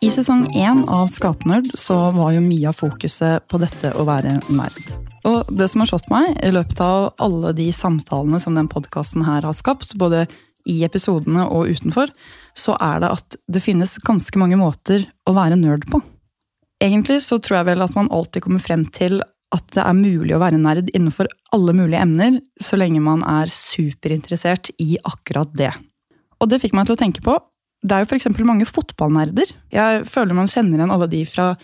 I sesong én av Skapnerd så var jo mye av fokuset på dette å være nerd. Og det som har slått meg i løpet av alle de samtalene som den podkasten her har skapt, både i episodene og utenfor, så er det at det finnes ganske mange måter å være nerd på. Egentlig så tror jeg vel at man alltid kommer frem til at det er mulig å være nerd innenfor alle mulige emner, så lenge man er superinteressert i akkurat det. Og det fikk meg til å tenke på det er jo f.eks. mange fotballnerder. Jeg føler man kjenner igjen alle de fra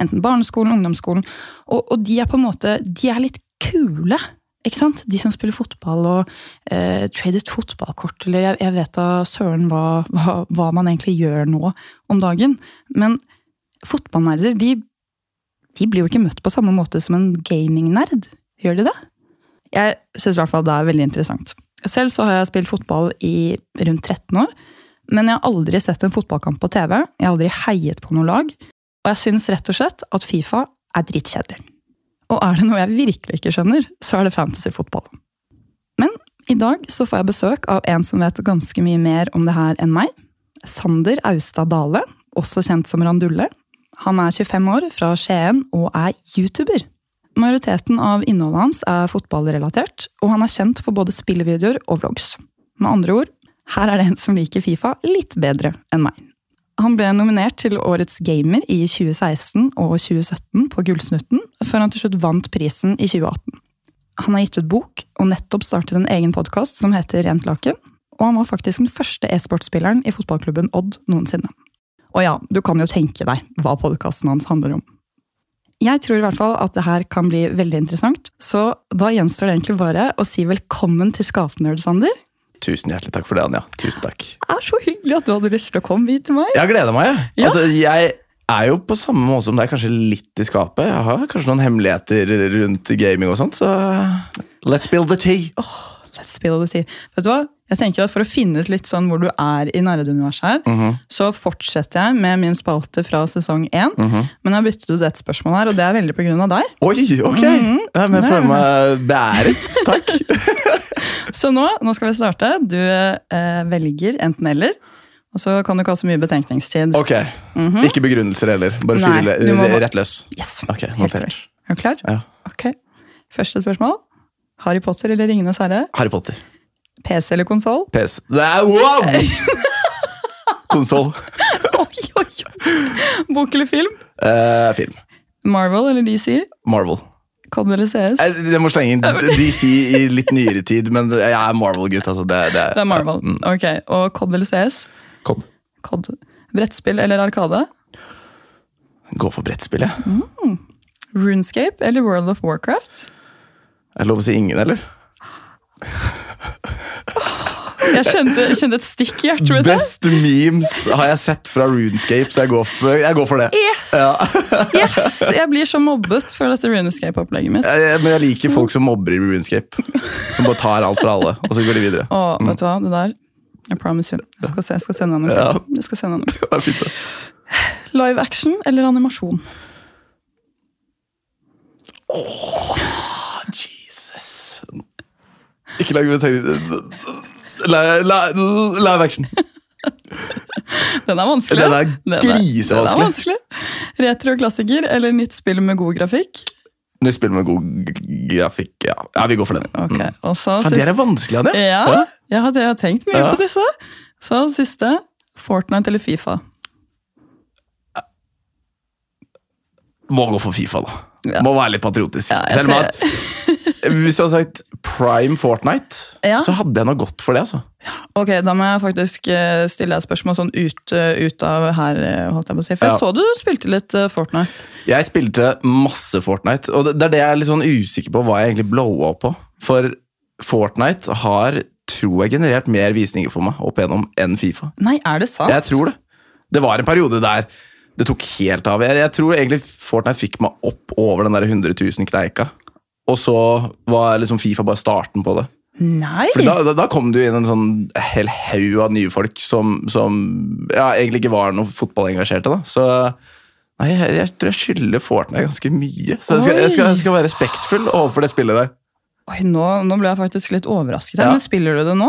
enten barneskolen, ungdomsskolen. Og, og, de er på en måte de er litt kule. ikke sant? De som spiller fotball og eh, et fotballkort, eller jeg, jeg, vet da søren hva, hva, hva, man egentlig gjør nå om dagen. Men fotballnerder, de, de blir jo ikke møtt på samme måte som en gamingnerd. Gjør de det? Jeg syns i hvert fall det er veldig interessant. Selv så har jeg spilt fotball i rundt 13 år. Men jeg har aldri sett en fotballkamp på TV, jeg har aldri heiet på noe lag, og jeg syns rett og slett at Fifa er drittkjedelig. Og er det noe jeg virkelig ikke skjønner, så er det fantasyfotball. Men i dag så får jeg besøk av en som vet ganske mye mer om det her enn meg. Sander Austad Dale, også kjent som Randulle. Han er 25 år, fra Skien, og er YouTuber. Majoriteten av innholdet hans er fotballrelatert, og han er kjent for både spillevideoer og vlogs. Med andre ord, her er det en som liker Fifa litt bedre enn meg. Han ble nominert til Årets gamer i 2016 og 2017 på Gullsnutten, før han til slutt vant prisen i 2018. Han har gitt ut bok og nettopp startet en egen podkast som heter Rent laken. Og han var faktisk den første e-sportspilleren i fotballklubben Odd noensinne. Og ja, du kan jo tenke deg hva podkasten hans handler om. Jeg tror i hvert fall at det her kan bli veldig interessant, så da gjenstår det egentlig bare å si velkommen til Skapnerd, Sander. Tusen hjertelig takk for det, Anja. Tusen takk. Det er så hyggelig at du hadde lyst til å komme hit til meg. Jeg gleder meg. Ja. Altså, jeg er jo på samme måte som deg, kanskje litt i skapet. Jeg har kanskje noen hemmeligheter rundt gaming og sånt, så let's build the tea. Oh, let's build the tea. Vet du hva? Jeg tenker at For å finne ut litt sånn hvor du er i nerdeuniverset her, mm -hmm. så fortsetter jeg med min spalte fra sesong én. Mm -hmm. Men jeg har byttet ut et spørsmål her, og det er veldig av deg. Oi, ok! Mm -hmm. ja, men jeg føler meg beæret. Takk. så nå, nå, skal vi starte. Du eh, velger enten-eller. Og så kan du ikke ha så mye betenkningstid. Ok, mhm. Ikke begrunnelser heller? Bare fyre må... rett løs? Yes, Ok, notert. Er du klar? Ja. Ok. Første spørsmål. Harry Potter eller Ringenes herre? Harry Potter. PC eller konsoll? PC. Wow! konsoll. oi, oi, oi. Bok eller film? Uh, film. Marvel eller DC? Marvel. COD eller CS? Jeg må slenge inn DC i litt nyere tid, men jeg er Marvel-gutt. Altså det, det, det, er Marvel. Ja. Mm. Ok, Og COD eller CS? COD. COD. Brettspill eller Arkade? Gå for brettspill, jeg. Mm. Runescape eller World of Warcraft? Er det lov å si ingen, eller? Jeg kjente, kjente, et stikk i hjertet. Best memes har jeg sett fra Runescape, så jeg går for, jeg går for det. Yes! Ja. yes! Jeg blir så mobbet for dette Runescape-opplegget mitt. Jeg, men jeg liker folk som mobber i Runescape. Som bare tar alt fra alle, og så går de videre. Åh, vet du hva, det der I promise you. Jeg skal, se, jeg skal sende noe. Ja. Jeg deg noe. Live action eller animasjon? Oh, Jesus. Ikke lag meg tenke Live action. Den er vanskelig. Den er grisevanskelig. Retro-klassiker eller nytt spill med god grafikk? Nytt spill med god grafikk, ja. ja vi går for den. Okay. Mm. Så, det er vanskelig det. Ja, ja. ja, jeg har tenkt mye ja. på disse. Så siste. Fortnite eller Fifa? Må gå for Fifa, da. Ja. Må være litt patriotisk. Selv om at Hvis du hadde sagt prime Fortnite, ja. så hadde jeg noe gått for det. altså. Ok, Da må jeg faktisk eh, stille deg et spørsmål sånn ut, eh, ut, av her. Eh, holdt jeg på å si. For jeg så du spilte litt Fortnite. Jeg spilte masse Fortnite, og det er det jeg er litt sånn usikker på hva jeg egentlig blowa på. For Fortnite har, tror jeg, generert mer visninger for meg opp igjennom enn Fifa. Nei, er det sant? Jeg tror det. Det var en periode der det tok helt av. Jeg, jeg tror egentlig Fortnite fikk meg opp over den der 100 000 kneika. Og så var liksom Fifa bare starten på det. Nei! Fordi da, da, da, kom du inn en sånn hel haug av nye folk som, som ja, egentlig ikke var noe fotballengasjerte. da. Så nei, jeg, jeg, tror jeg skylder Fortnite ganske mye. Så jeg skal, jeg, skal, jeg skal, være respektfull overfor det spillet der. Oi, nå, nå, ble jeg faktisk litt overrasket. Ja. Men spiller du det nå?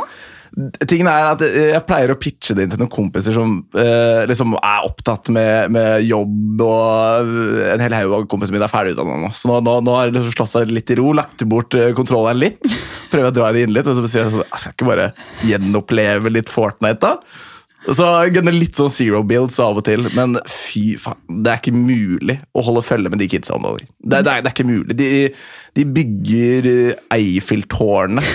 Tingen er at Jeg pleier å pitche det inn til noen kompiser som eh, liksom er opptatt med, med, jobb, og en hel haug av kompisene mine er ferdigutdanna nå. Så nå, nå, nå har jeg liksom slått seg litt i ro, lagt bort kontrollen kontrolleren litt. Prøver å dra det inn litt, og så sier jeg sånn Jeg skal ikke bare gjenoppleve litt Fortnite, da? Så gunner litt sånn zero builds av og til, men fy faen, det er ikke mulig å holde følge med de kidsa. Det, det, det, er ikke mulig. De, de bygger Eiffeltårnet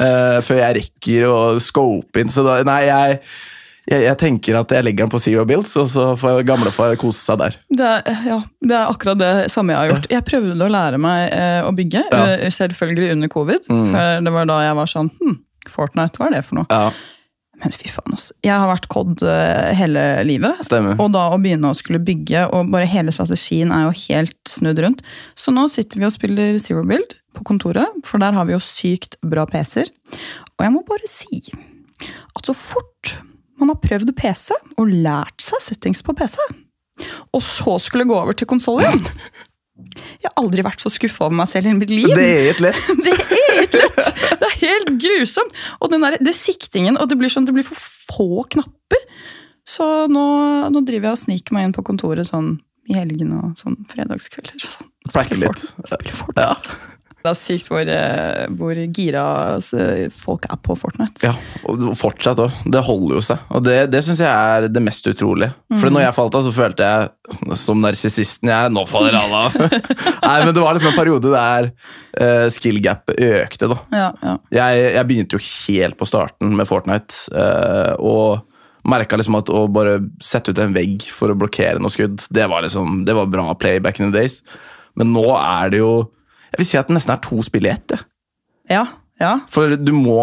uh, før jeg rekker å scope inn, så da, nei, jeg, jeg, jeg tenker at jeg legger den på zero builds, og så får gamlefar kose seg der. Det er, ja, det er akkurat det samme jeg har gjort. Jeg prøvde å lære meg uh, å bygge, ja. uh, selvfølgelig under covid. Mm. For det var da jeg var sånn hm, Fortnite, hva er det for noe? Ja. Men fy faen, altså. Jeg har vært COD eh, hele livet. Stemmer. Og da å begynne å skulle bygge, og bare hele strategien er jo helt snudd rundt. Så nå sitter vi og spiller Zero Build på kontoret, for der har vi jo sykt bra PC-er. Og jeg må bare si at så fort man har prøvd PC og lært seg settings på PC, og så skulle gå over til konsoll igjen Jeg har aldri vært så skuffa over meg selv i mitt liv. Det er helt lett. det er helt lett. Det er helt grusomt! Og den der, det siktingen, og det blir sånn, det blir for få knapper. Så nå, nå driver jeg og sniker meg inn på kontoret sånn i helgene og sånn fredagskvelder. Og sånn. Spiller litt. Spiller Fortnite. Ja. Det er sykt hvor, eh, hvor gira altså, folk er på Fortnite. Ja, og fortsatt òg. Det holder jo seg. Og det, det syns jeg er det mest utrolige. Mm. For når jeg falt av, så følte jeg som narsissisten jeg Nå faller alle av! Nei, men det var liksom en periode der uh, skill gapet økte, da. Ja, ja. Jeg, jeg, begynte jo helt på starten med Fortnite, uh, og merka liksom at å bare sette ut en vegg for å blokkere noe skudd, det var liksom, det var bra play back in the days. Men nå er det jo jeg vil si at det nesten er to spill i ett. Ja, ja. For du må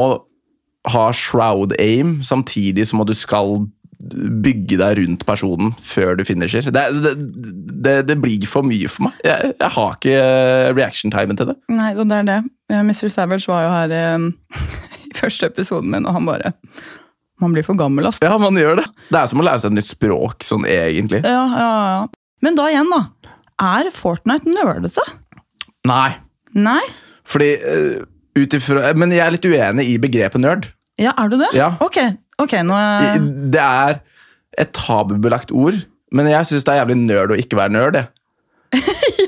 ha shroud aim samtidig som at du skal bygge deg rundt personen før du finisher. Det, det, det, det blir for mye for meg. Jeg, jeg har ikke reaction-timen til det. Nei, og det er det. Mr. Savage var jo her i, i første episoden min, og han bare Man blir for gammel, altså. Ja, man gjør det. Det er som å lære seg et nytt språk, sånn egentlig. Ja, ja, ja. Men da igjen, da. Er Fortnite nerdete? Nei. Nei? Fordi uh, utifra, Men jeg er litt uenig i begrepet nerd. Ja, er du det? Ja. Ok, ok, nå er... Det er et tabubelagt ord, men jeg syns det er jævlig nerd å ikke være nerd.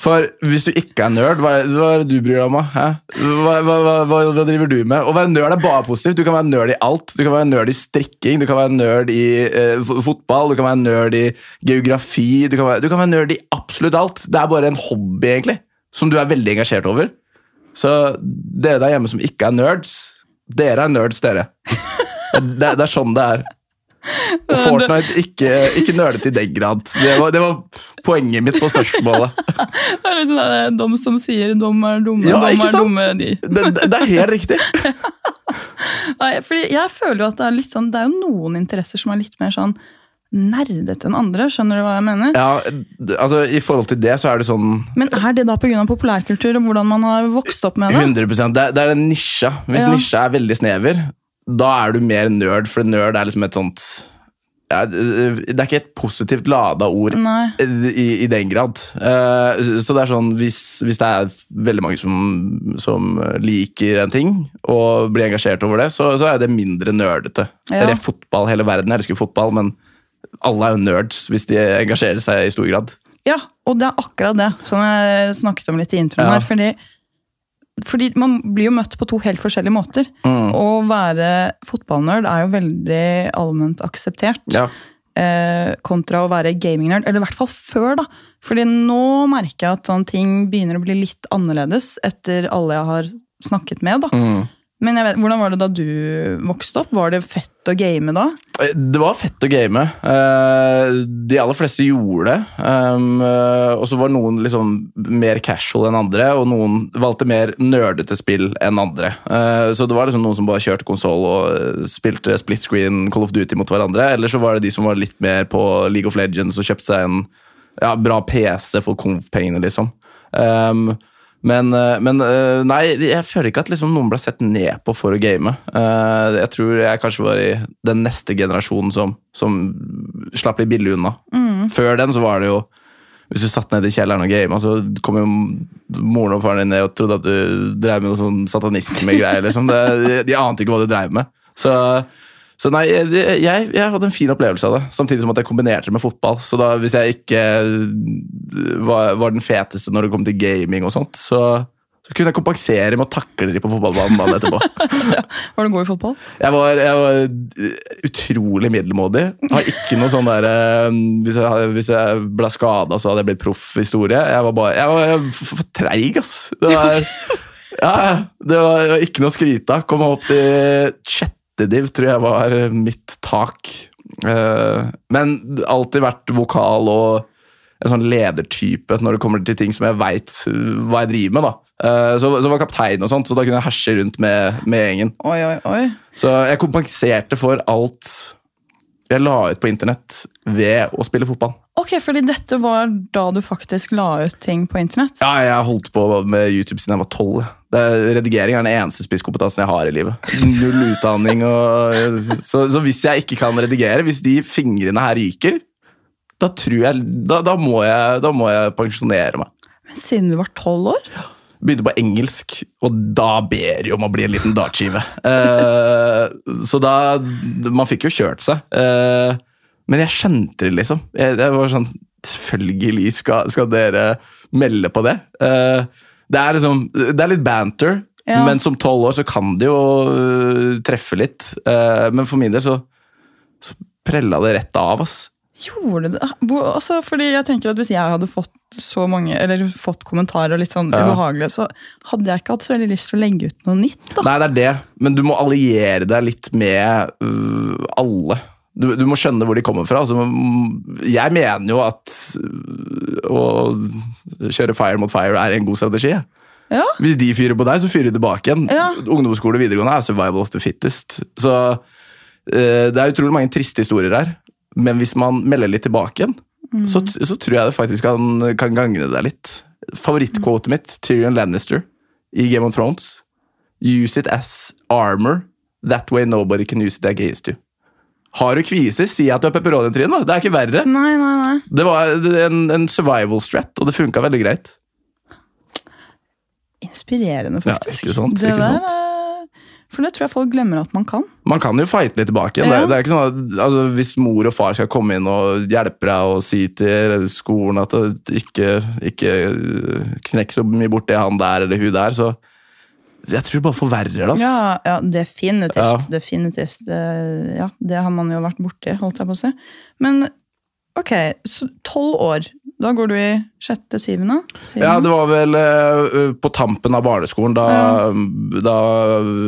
For hvis du ikke er nerd, hva er, hva er det du bryr deg om? Hva, hva, hva, driver du med? Å være nerd er bare positivt. Du kan være nerd i alt. Du kan være nerd i strikking, du kan være nerd i eh, fotball, du kan være nerd i geografi. Du kan, være, du kan være nerd i absolutt alt. Det er bare en hobby, egentlig som du er veldig engasjert over. Så dere der hjemme som ikke er nerds, dere er nerds, dere. Det, det er sånn det er. Og Fortnite ikke, ikke nerdet i den grad. Det var, det var, poenget mitt på spørsmålet. Det er det de som sier 'dom er dumme', ja, dom er dumme de. Det, det, er helt riktig. Nei, fordi jeg føler jo at det er litt sånn, det er jo noen interesser som er litt mer sånn nerdete enn andre. Skjønner du hva jeg mener? Ja, altså I forhold til det så er det sånn Men er det da pga. populærkultur og hvordan man har vokst opp med det? 100 Det, det er den nisja. Hvis ja. nisja er veldig snever, da er du mer nerd, for nerd er liksom et sånt Det er ikke et positivt lada ord i, i, den grad. Uh, så det er sånn, hvis, hvis, det er veldig mange som, som, liker en ting og blir engasjert over det, så, så er det mindre nerdete. Ja. er fotball, hele verden elsker fotball, men alle er jo nerds hvis de engasjerer seg i stor grad. Ja, og det er akkurat det som jeg snakket om litt i introen ja. her. Fordi, fordi, man blir jo møtt på to helt forskjellige måter. Mm. Å være fotballnerd er jo veldig allment akseptert. Ja. Eh, kontra å være gamingnerd. Eller i hvert fall før, da. Fordi nå merker jeg at sånne ting begynner å bli litt annerledes etter alle jeg har snakket med. da. Mm. Men vet, hvordan var det da du vokste opp? Var det fett å game da? Eh, det var fett å game. Eh, de aller fleste gjorde det. Um, eh, og så var noen liksom mer casual enn andre, og noen valgte mer nerdete spill enn andre. Så det var liksom noen som bare kjørte konsoll og spilte split screen Call of Duty mot hverandre. Eller så var det de som var litt mer på League of Legends og kjøpte seg en ja, bra PC for konf-pengene, liksom. Um, men, eh, men, eh, nei, jeg føler ikke at liksom noen ble sett ned på for å game. Eh, jeg tror jeg kanskje var i den neste generasjonen som, som slapp litt billig unna. Mm. Før den så var det jo hvis du satt ned i kjelleren og gama, så kom jo moren og faren din ned og trodde at du drev med noe sånn satanisme-greier. Liksom. Det- De ante ikke hva du drev med. Så, så nei, jeg, jeg, hadde en fin opplevelse av det, samtidig som at jeg kombinerte det med fotball. Så da, hvis jeg ikke var, var den feteste når det kom til gaming og sånt, så, så kunne jeg kompensere med å takle de på fotballbanen dagen etterpå. Var du god i fotball? Jeg var, jeg var uh, utrolig middelmådig. Har ikke noe sånn der uh, Hvis jeg, hvis jeg ble skada, så hadde jeg blitt proff historie. Jeg var bare Jeg var, jeg var for treig, ass. Det var, ja, det var, det var ikke noe å skryte av. Kom opp til sjette div, tror jeg var mitt tak. Uh, men alltid vært vokal og en sånn ledertype når det kommer til ting som jeg veit hva jeg driver med. da. Så, så var kaptein og sånt, så da kunne jeg herse rundt med, med gjengen. Oi, oi, oi. Så jeg kompenserte for alt jeg la ut på internett ved å spille fotball. Ok, fordi dette var da du faktisk la ut ting på internett? Ja, jeg holdt på med YouTube siden jeg var tolv. Redigering er den eneste spisskompetansen jeg har i livet. Null utdanning. Og, så, så hvis jeg ikke kan redigere, hvis de fingrene her ryker, da tror jeg Da, da, må, jeg, da må jeg pensjonere meg. Men siden du var tolv år? Begynte på engelsk, og da ber de om å bli en liten dartskive. Eh, så da Man fikk jo kjørt seg. Eh, men jeg skjønte det, liksom. Jeg, var sånn Selvfølgelig skal, skal dere melde på det. Uh, det er liksom Det er litt banter, Ja. men som tolv år så kan det jo uh, treffe litt. Uh, men for min del så, så prella det rett av, ass. Gjorde det? Hvor, altså, fordi jeg tenker at Hvis jeg hadde fått så mange, eller fått kommentarer litt sånn Ja. ubehagelige, så hadde jeg ikke hatt så veldig lyst til å legge ut noe nytt. da. Nei, det er det, men du må alliere deg litt med alle. Du, du må skjønne hvor de kommer fra. Altså, mm, jeg mener jo at øh, å kjøre fire mot fire er en god strategi. Ja. Hvis de fyrer på deg, så fyrer de tilbake igjen. Ja. Ungdomsskole og videregående er survival of the fittest. Så øh, det er utrolig mange triste historier her. Men hvis man melder litt tilbake igjen, så, så tror jeg det faktisk kan, kan gagne deg litt. Favorittquotet mitt, Tyrion Lannister i Game of Thrones. Use it as armor. That way nobody can use it against you. Har du kviser, si at du har pepperoni-trinn. Det er ikke verre. Nei, nei, nei. Det var en, en survival strat, og det funka veldig greit. Inspirerende, Ja, faktisk. ikke sant, Det ikke sant? eh, For det tror jeg folk glemmer at man kan. Man kan jo fighte litt tilbake. Ja. Det, det er ikke sånn at, altså, Hvis mor og far skal komme inn og hjelpe deg og si til skolen at det ikke, ikke knekk så mye bort det han der eller hun der, så jeg tror det bare forverrer det. Ja, ja definitivt. Ja. definitivt. Det, ja, det har man jo vært borti, holdt jeg på å si. Men ok, så tolv år. Da går du i sjette, syvende? syvende? Ja, det var vel eh, på tampen av barneskolen. Da, da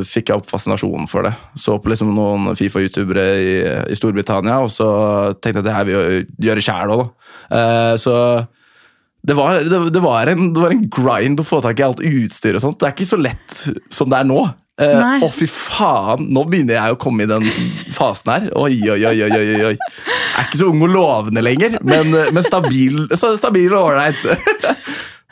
fikk jeg opp fascinasjonen for det. Så på liksom noen Fifa-youtubere i, i Storbritannia, og så tenkte jeg at det her vil jeg gjøre sjæl òg, da. Eh, så det var, det, det, var en, det var en grind å få tak i alt utstyr og sånt. Det er ikke så lett som det er nå. Eh. Å, fy faen! Nå begynner jeg å komme i den fasen her. Oi, oi, oi, oi, oi, oi. Jeg er ikke så ung og lovende lenger, men, men stabil, så stabil og ålreit.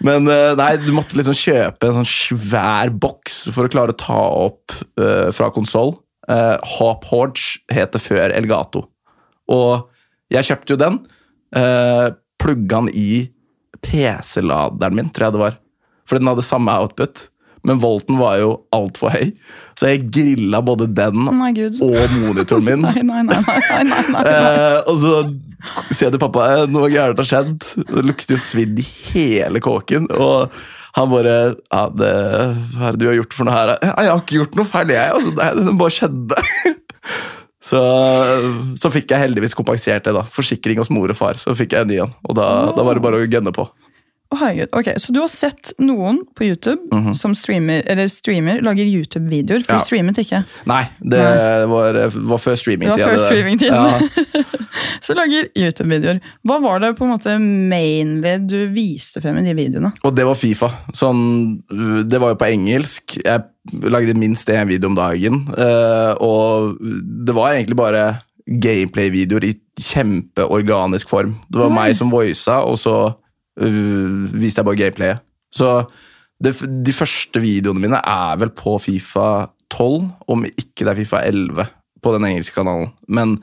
Men eh, nei, du måtte liksom kjøpe en sånn svær boks for å klare å ta opp uh, fra konsoll. Uh, Hop Hodge het det før Elgato. Og jeg kjøpte jo den. Uh, Plugga den i PC-laderen min, tror jeg det var. For den hadde samme output. Men volten var jo altfor høy, så jeg grilla både den Nei, og monitoren min. Nei, nei, nei. nei, nei, nei. Eh, og så sier jeg til pappa eh, noe gærent har skjedd. Det lukter jo svidd i hele kåken. Og han bare ja, det, Hva er det du har gjort for noe her? «Ja, Jeg har ikke gjort noe feil, jeg. Altså, det, det bare skjedde. Så, så fikk jeg heldigvis kompensert det. da Forsikring hos mor og far. Så fikk jeg en ny en. Og da, da var det bare å gønne på. Å, herregud. Ok, Så du har sett noen på YouTube Mhm. som streamer, eller streamer, lager YouTube-videoer, for Ja. du streamet ikke. Nei, det Nei. var, var før Det var før streamingtiden. Ja. Så lager YouTube-videoer. Hva var det på en måte mainly du viste frem i de videoene? Og det var Fifa. Sånn, det var jo på engelsk. Jeg lagde minst én video om dagen. eh, og det var egentlig bare gameplay-videoer i kjempeorganisk form. Det var Oi. meg som voisa, og så uh, viste jeg bare gameplayet. Så det, de første videoene mine er vel på Fifa 12, om ikke det er Fifa 11 på den engelske kanalen. Men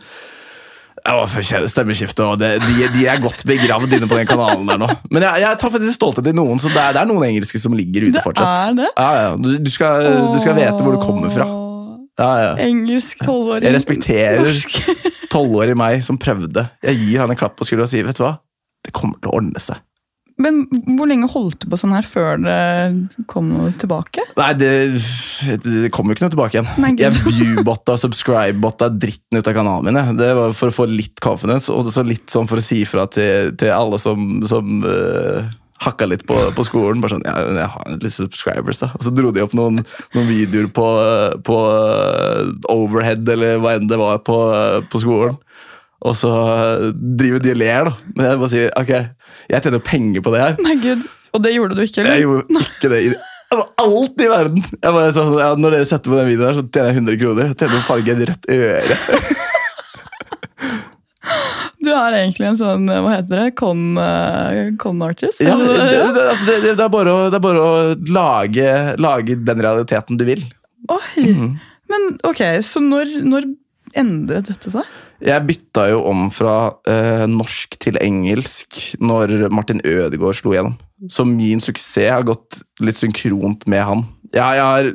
for stemmeskifte, og det, de, de er godt begravd inne på den kanalen der nå. Men jeg, jeg tar faktisk stolthet i noen, så det er, det er noen engelske som ligger ute fortsatt. Det er det? Ja, ja. Du, du, skal, du skal vete hvor du kommer fra. Ja, ja. Engelsk tolvåring. Jeg respekterer tolvårig meg som prøvde. Jeg gir han en klapp på skuldra og sier vet du hva, det kommer til å ordne seg. Men hvor lenge holdt du på sånn her før det kom noe tilbake? Nei, det, det kom jo ikke noe tilbake igjen. Nei, jeg viewbotta subscribe-botta dritten ut av kanalen min. Det var for å få litt confidence, og så litt sånn for å si fra til, til alle som, som uh hakka litt på, på skolen. Bare sånn, ja, jeg har litt subscribers, da. Og så dro de opp noen, noen videoer på, på øh, overhead, eller hva enn det var, på, øh, på skolen. Og så øh, driver de og ler, da. Men jeg bare sier ok, jeg tjener jo penger på det her. Nei, gud. Og det gjorde du ikke, eller? Jeg gjorde ikke det jeg var alt i verden! Jeg bare sånn, ja, når dere setter på den videoen, her, så tjener jeg 100 kroner. Jeg tjener farge et rødt øre. Du er egentlig en sånn, hva heter det, con, eh, con artist? Ja, det, det, altså, det, det, er bare å, er bare å lage, lage den realiteten du vil. Oi! Men ok, så når, når endret dette seg? Jeg bytta jo om fra eh, norsk til engelsk når Martin Ødegaard slo igjennom. Så min suksess har gått litt synkront med han. Jeg, jeg har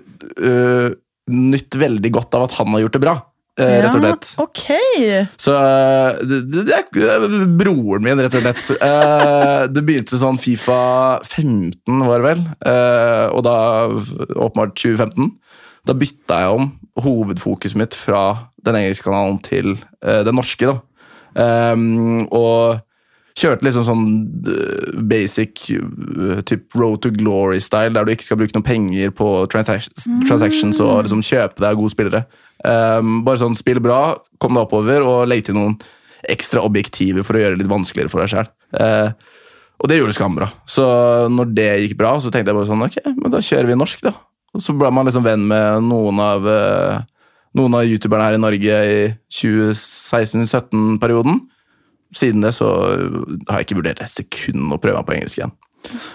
øh, nytt veldig godt av at han har gjort det bra, eh, rett og slett. Ja, ok! Så øh, det, det, det er broren min, rett og slett. Eh, det begynte sånn Fifa 15, var det vel. Eh, og da åpenbart 2015. Da bytta jeg om hovedfokuset mitt fra den engelske kanalen til uh, den norske. da. Um, og kjørte liksom sånn eh, basic uh, typ road to glory-style, der du ikke skal bruke noen penger på transac transactions og liksom kjøpe deg gode spillere. Um, bare sånn spill bra, kom deg oppover og legg til noen ekstra objektiver for å gjøre det litt vanskeligere for deg sjøl. og det gjorde det skambra. Så når det gikk bra, så tenkte jeg bare sånn, ok, men da kjører vi norsk, da. Så ble man liksom venn med noen av eh, noen av youtuberne her i Norge i 2016-2017-perioden. Siden det så har jeg ikke vurdert et sekund å prøve meg på engelsk igjen.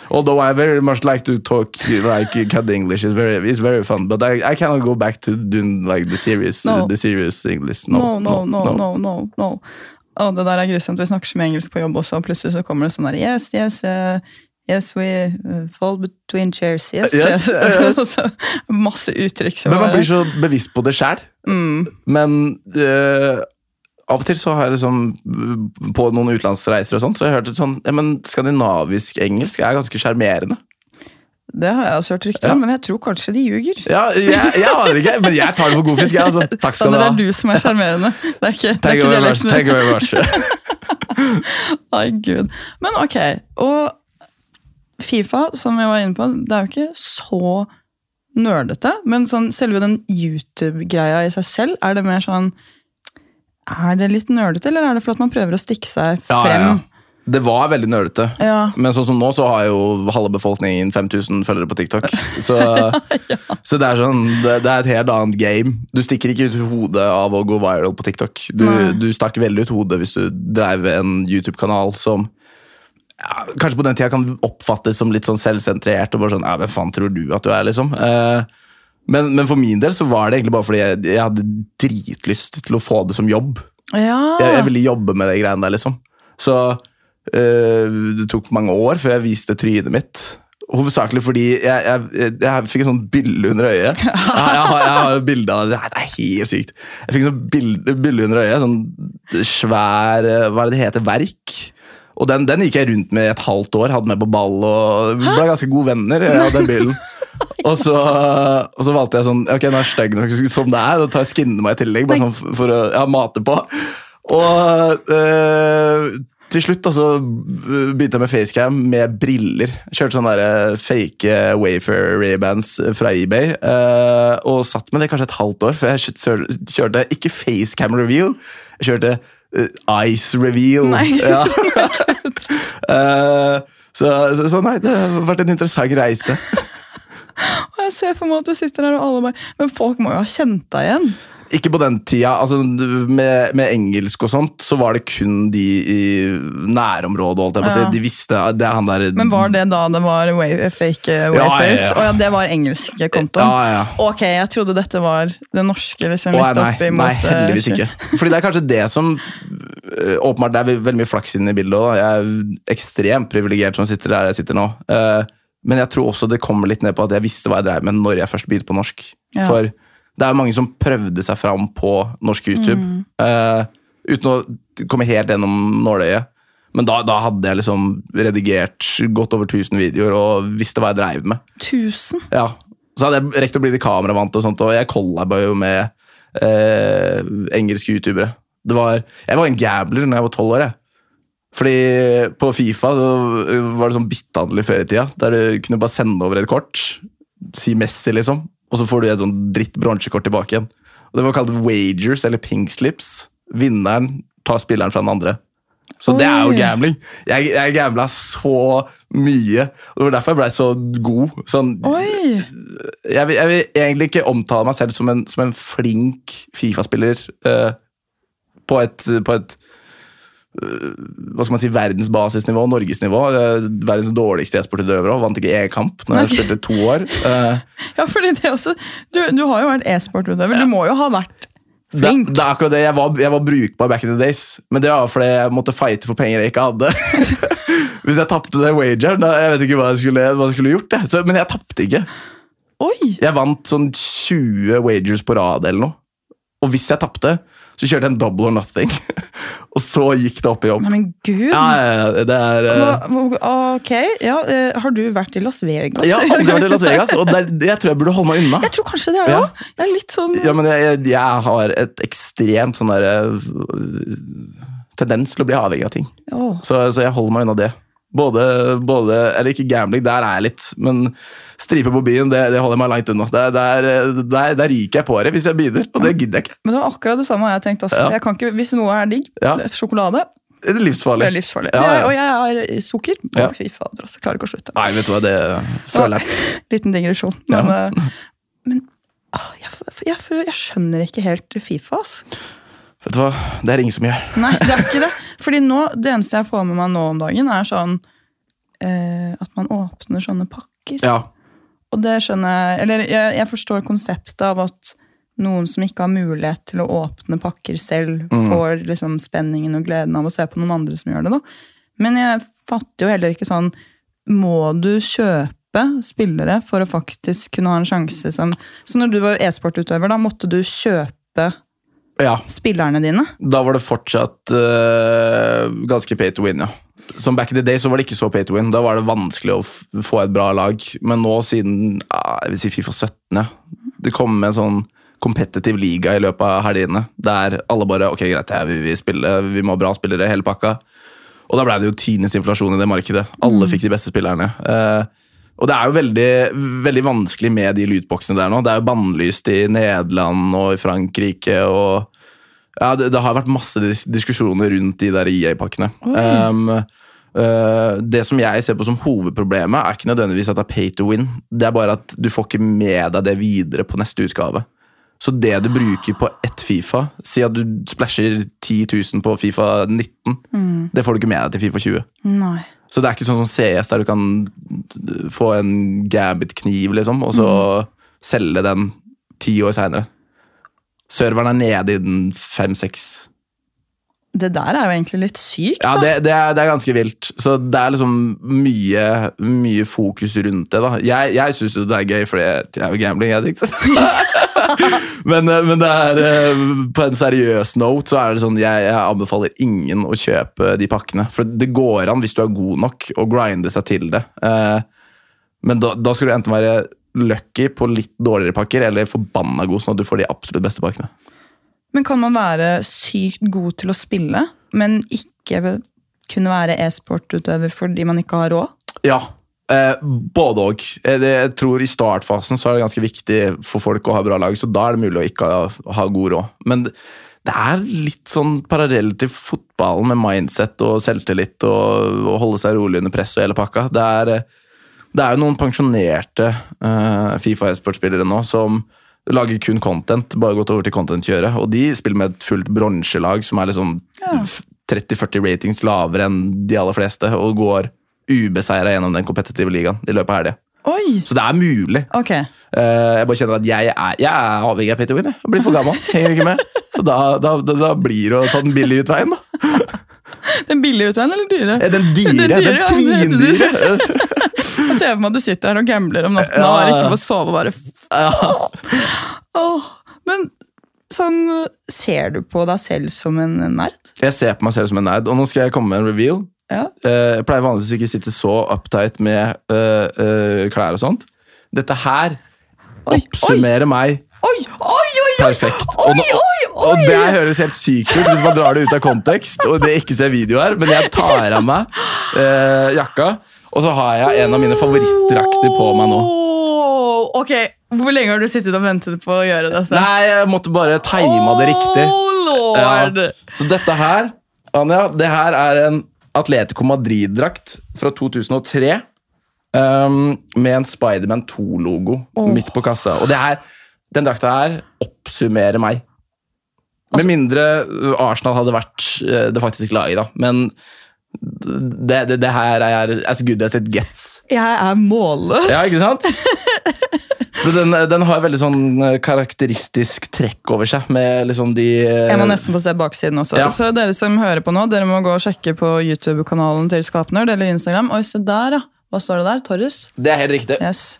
Although I very much like to talk like cut English, it's very, it's very fun. But I, I cannot go back to doing like the serious, No. the serious English. No, no, no, no, no, no. Å, det der er grusomt. Vi snakker så mye engelsk på jobb også, og plutselig så kommer det sånn der Yes, yes, uh, yes, we uh, fall between chairs. Yes, Yes, yes. yes. Og så masse uttrykk Men man blir så bevisst på det sjæl. mm. Men uh, av og til så har jeg liksom eh, på noen utenlandsreiser og sånt, så har jeg hørt et sånn ja, men skandinavisk engelsk er ganske sjarmerende. Det har jeg også hørt rykter Ja. om, men jeg tror kanskje de ljuger. Ja, jeg, jeg aner ikke, men jeg tar det for god fisk. Jeg, altså. Takk skal du ha. det er du som er sjarmerende. Det er ikke, det er ikke Thank very much. Ai, gud. Men ok, og Fifa, som jeg var inne på, det er jo ikke så nerdete. Men sånn, selve den YouTube-greia i seg selv, er det mer sånn Er det litt nerdete, eller er det fordi man prøver å stikke seg Ja, ja, frem? ja. Det var veldig nerdete. Ja. Men sånn som nå, så har jo halve befolkningen 5000 følgere på TikTok. Så, så det er sånn, det, det er et helt annet game. Du stikker ikke ut hodet av å gå viral på TikTok. Du, du stakk veldig ut hodet hvis du drev en YouTube-kanal som ja, kanskje på den tida kan oppfattes som litt sånn selvsentrert. og bare sånn, ja, Hvem faen tror du at du er, liksom? Eh, men, men for min del så var det egentlig bare fordi jeg, jeg hadde dritlyst til å få det som jobb. ja. Jeg, jeg ville jobbe med det greiene der, liksom. Så eh, det tok mange år før jeg viste trynet mitt. Hovedsakelig fordi jeg, jeg, jeg, fikk et sånt bilde under øyet. Jeg, har- jeg, har, et bilde av det. Det er- er helt sykt. Jeg fikk et sånt bilde, bilde under øyet. Sånn svær eh, Hva er det det heter? Verk. Og den, den gikk jeg rundt med et halvt år. Hadde med på ball og ble ganske gode venner av den bilen. Og så, og så valgte jeg sånn Ok, nå er jeg stygg nok som det er. Da tar jeg skinner meg i tillegg, bare sånn for, å ja, mate på. Og øh, til slutt da, så begynte jeg med facecam med briller. Kjørte sånne der, fake Wayfair Ray-bands fra eBay. Øh, og satt med det kanskje et halvt år, for jeg kjørte, ikke facecam reveal. Jeg kjørte eh, ice reveal. Nei. Ja. Eh, så, så, så nei, det har vært en interessant reise. Og jeg ser for meg at du sitter der og alle bare Men folk må jo ha kjent deg igjen. Ikke på den tida. altså Med, med engelsk og sånt, så var det kun de i nærområdet. holdt jeg på å si. De visste det er han der Men var det da det var wave, fake uh, Ja, ja, ja. Det var engelske kontoen? Ja, ja. Ok, jeg trodde dette var det norske. liksom Å, litt nei, opp imot, nei, eh, heldigvis ikke. Fordi det er kanskje det som øh, åpenbart det er veldig mye flaks inne i bildet også, Jeg er ekstremt privilegert som sitter der jeg sitter nå. Eh, men jeg tror også det kommer litt ned på at jeg visste hva jeg drev med når jeg først begynte på norsk. For det er jo mange som prøvde seg fram på norsk YouTube eh, uten å komme helt gjennom nåløyet. Men da, da hadde jeg liksom redigert godt over 1000 videoer og visste hva jeg dreiv med. Tusen? Ja, Så hadde jeg rekt å bli litt kameravant, og sånt, og jeg collaba jo med eh, engelske youtubere. Det var, jeg var en gambler når jeg var tolv år. jeg. Fordi på Fifa så var det sånn byttehandel før i tida, der du kunne bare sende over et kort, si Messi, liksom, og så får du et sånn dritt bronsekort tilbake igjen. Og Det var kalt wagers, eller pink slips. Vinneren tar spilleren fra den andre. Så det er jo gambling. Jeg, jeg gambla så mye, og det var derfor jeg blei så god. Sånn, Oi! jeg, jeg vil egentlig ikke omtale meg selv som en, som en flink Fifa-spiller uh, på et, på et eh, hva skal man si, verdensbasisnivå, norgesnivå. Eh, verdens dårligste e-sportutøver òg. vant ikke e-kamp når jeg spilte to år. Eh, Ja, fordi det også Du, du har jo vært e-sportutøver. Du må jo ha vært flink. det er akkurat det. Jeg var, jeg var brukbar back in the days, men det var fordi jeg måtte fighte for penger jeg ikke hadde. Hvis jeg tapte det wageren, da jeg vet ikke hva jeg skulle, hva jeg skulle gjort. Jeg. Så, men jeg tapte ikke. Oi! Jeg vant sånn 20 wagers på rad eller noe. Og hvis jeg tapte, så kjørte jeg en double or nothing. og så gikk det opp i jobb. Nei, men gud! Ja, det er eh, hva- Ok, ja, eh, Har du vært i Las Vegas? Ja, har aldri vært i Las Vegas, og der, jeg tror jeg burde holde meg unna. Jeg tror kanskje det er Ja. Jeg er litt sånn Ja, men jeg, jeg, jeg har et ekstremt sånn derre Tendens til å bli avhengig av ting. Oh. Så, så jeg holder meg unna det. Både, både Eller ikke gambling, der er jeg litt, men stripe på byen, det, det holder jeg meg langt unna. Der, der, der, der ryker jeg på det hvis jeg begynner, og det gidder jeg ikke. Men det var akkurat det samme jeg tenkte. også. Ja. Jeg kan ikke, hvis noe er digg, Ja. sjokolade, Det er livsfarlig. det er livsfarlig. Ja, ja. Og jeg er sukker. Å, Ja. Fy fader, altså. Klarer ikke å slutte. Nei, vet du hva, det føler jeg. Liten digresjon. Men, eh, men ah, jeg, jeg, jeg skjønner ikke helt Fifa, altså. Vet du hva, det er ingen som gjør. Nei, det er ikke det. Fordi nå, det eneste jeg får med meg nå om dagen, er sånn eh, at man åpner sånne pakker. Ja, Og det skjønner jeg Eller jeg, jeg forstår konseptet av at noen som ikke har mulighet til å åpne pakker selv, Mm. får liksom spenningen og gleden av å se på noen andre som gjør det. da. Men jeg fatter jo heller ikke sånn Må du kjøpe spillere for å faktisk kunne ha en sjanse som Så når du var e-sportutøver, da måtte du kjøpe ja. spillerne dine? Da var det fortsatt uh, ganske pay to win, ja. Som back in the day så var det ikke så pay to win. Da var det vanskelig å få et bra lag. Men nå siden uh, jeg vil si Fifa 17, ja. Det kom med en sånn competitive liga i løpet av helgene. Der alle bare ok, greit, ja, vi vil spille, vi må ha bra spillere, hele pakka. Og da ble det jo tidenes inflasjon i det markedet. Alle fikk de beste spillerne. Eh, og det er jo veldig, veldig vanskelig med de lydboksene der nå. Det er jo bannlyst i Nederland og i Frankrike. og ja, det, det har vært masse dis diskusjoner rundt de der EA-pakkene. Um, uh, det som jeg ser på som hovedproblemet, er ikke nødvendigvis at det er pay to win. Det er bare at du får ikke med deg det videre på neste utgave. Så det du bruker på ett Fifa Si at du splæsjer 10 000 på Fifa 19. Det får du ikke med deg til Fifa 20. Nei. Så det er ikke sånn som CS, der du kan få en Gambit-kniv, liksom, og så selge den ti år seinere. Serveren er nede i den fem-seks. Det der er jo egentlig litt sykt, Ja, da. det, det, er, det er ganske vilt. Så det er liksom mye, mye fokus rundt det. da. Jeg, jeg syns jo det er gøy, for jeg er jo gambling addict. men, eh, men det er eh, på en seriøs note så er det sånn jeg, jeg anbefaler ingen å kjøpe de pakkene. For det går an, hvis du er god nok, å grinde seg til det. Eh, Men da, da skal du enten være lucky på litt dårligere pakker, eller forbanna god, sånn at du får de absolutt beste pakkene. Men kan man være sykt god til å spille, men ikke kunne være e-sportutøver fordi man ikke har råd? Ja, eh, både og. Eh, Jeg tror I startfasen så er det ganske viktig for folk å ha bra lag, så da er det mulig å ikke ha, ha god råd. Men det det er litt sånn parallell til fotballen med mindset og selvtillit og og holde seg rolig under press og hele pakka. Det er, eh, det er jo noen pensjonerte eh, Fifa e-sportspillere nå som lager kun content, bare gått over til content-kjøret, og de spiller med et fullt bronselag som er liksom Ja. 30-40 ratings lavere enn de aller fleste, og går ubeseira gjennom den kompetitive ligaen i løpet av helga. Oi! Så det er mulig. Okay. Uh, jeg bare kjenner at jeg er, jeg er avhengig av to win. Jeg Jeg blir for gammel. Henger ikke med. Så da, da, da, da blir det å ta den billige utveien, da. Den billige utveien eller dyre? Eh, Den dyre, Den dyre, den ja, svindyre. Jeg ser for meg at du sitter her og gambler om natten og Ja. har ikke fått sove. og bare Ja. Oh, Men sånn, ser du på deg selv som en nerd? Jeg ser på meg selv som en nerd, og nå skal jeg komme med en reveal. Ja. Eh, Jeg pleier vanligvis ikke å sitte så uptight med eh, eh, klær og sånt. Dette her Oi, oppsummerer meg Oi, oi, oi! perfekt. Og, nå, og det høres helt sykt ut hvis man drar det ut av kontekst, og det ikke ser video her, men jeg tar av meg eh, jakka, og så har jeg en av mine favorittdrakter på meg nå. Ok, Hvor lenge har du sittet og ventet på å gjøre dette? Nei, jeg måtte bare time det riktig. Oh! Ja. Så dette her, Anja, det her er en Atletico Madrid-drakt fra 2003. um, med en Spiderman 2-logo oh. midt på kassa. Og det her, den drakta her oppsummerer meg. Med mindre uh, Arsenal hadde vært uh, det faktiske laget, da. Men det, det, det her er as good as it gets. Jeg er målløs. Ja, ikke sant? Så den, den har veldig sånn uh, karakteristisk trekk over seg, med liksom de uh, Jeg må nesten få se baksiden også. Ja. Så dere som hører på nå, dere må gå og sjekke på YouTube-kanalen til Skapnerd eller Instagram. Oi, se der, ja. Hva står det der? Torres? Det er helt riktig. Yes.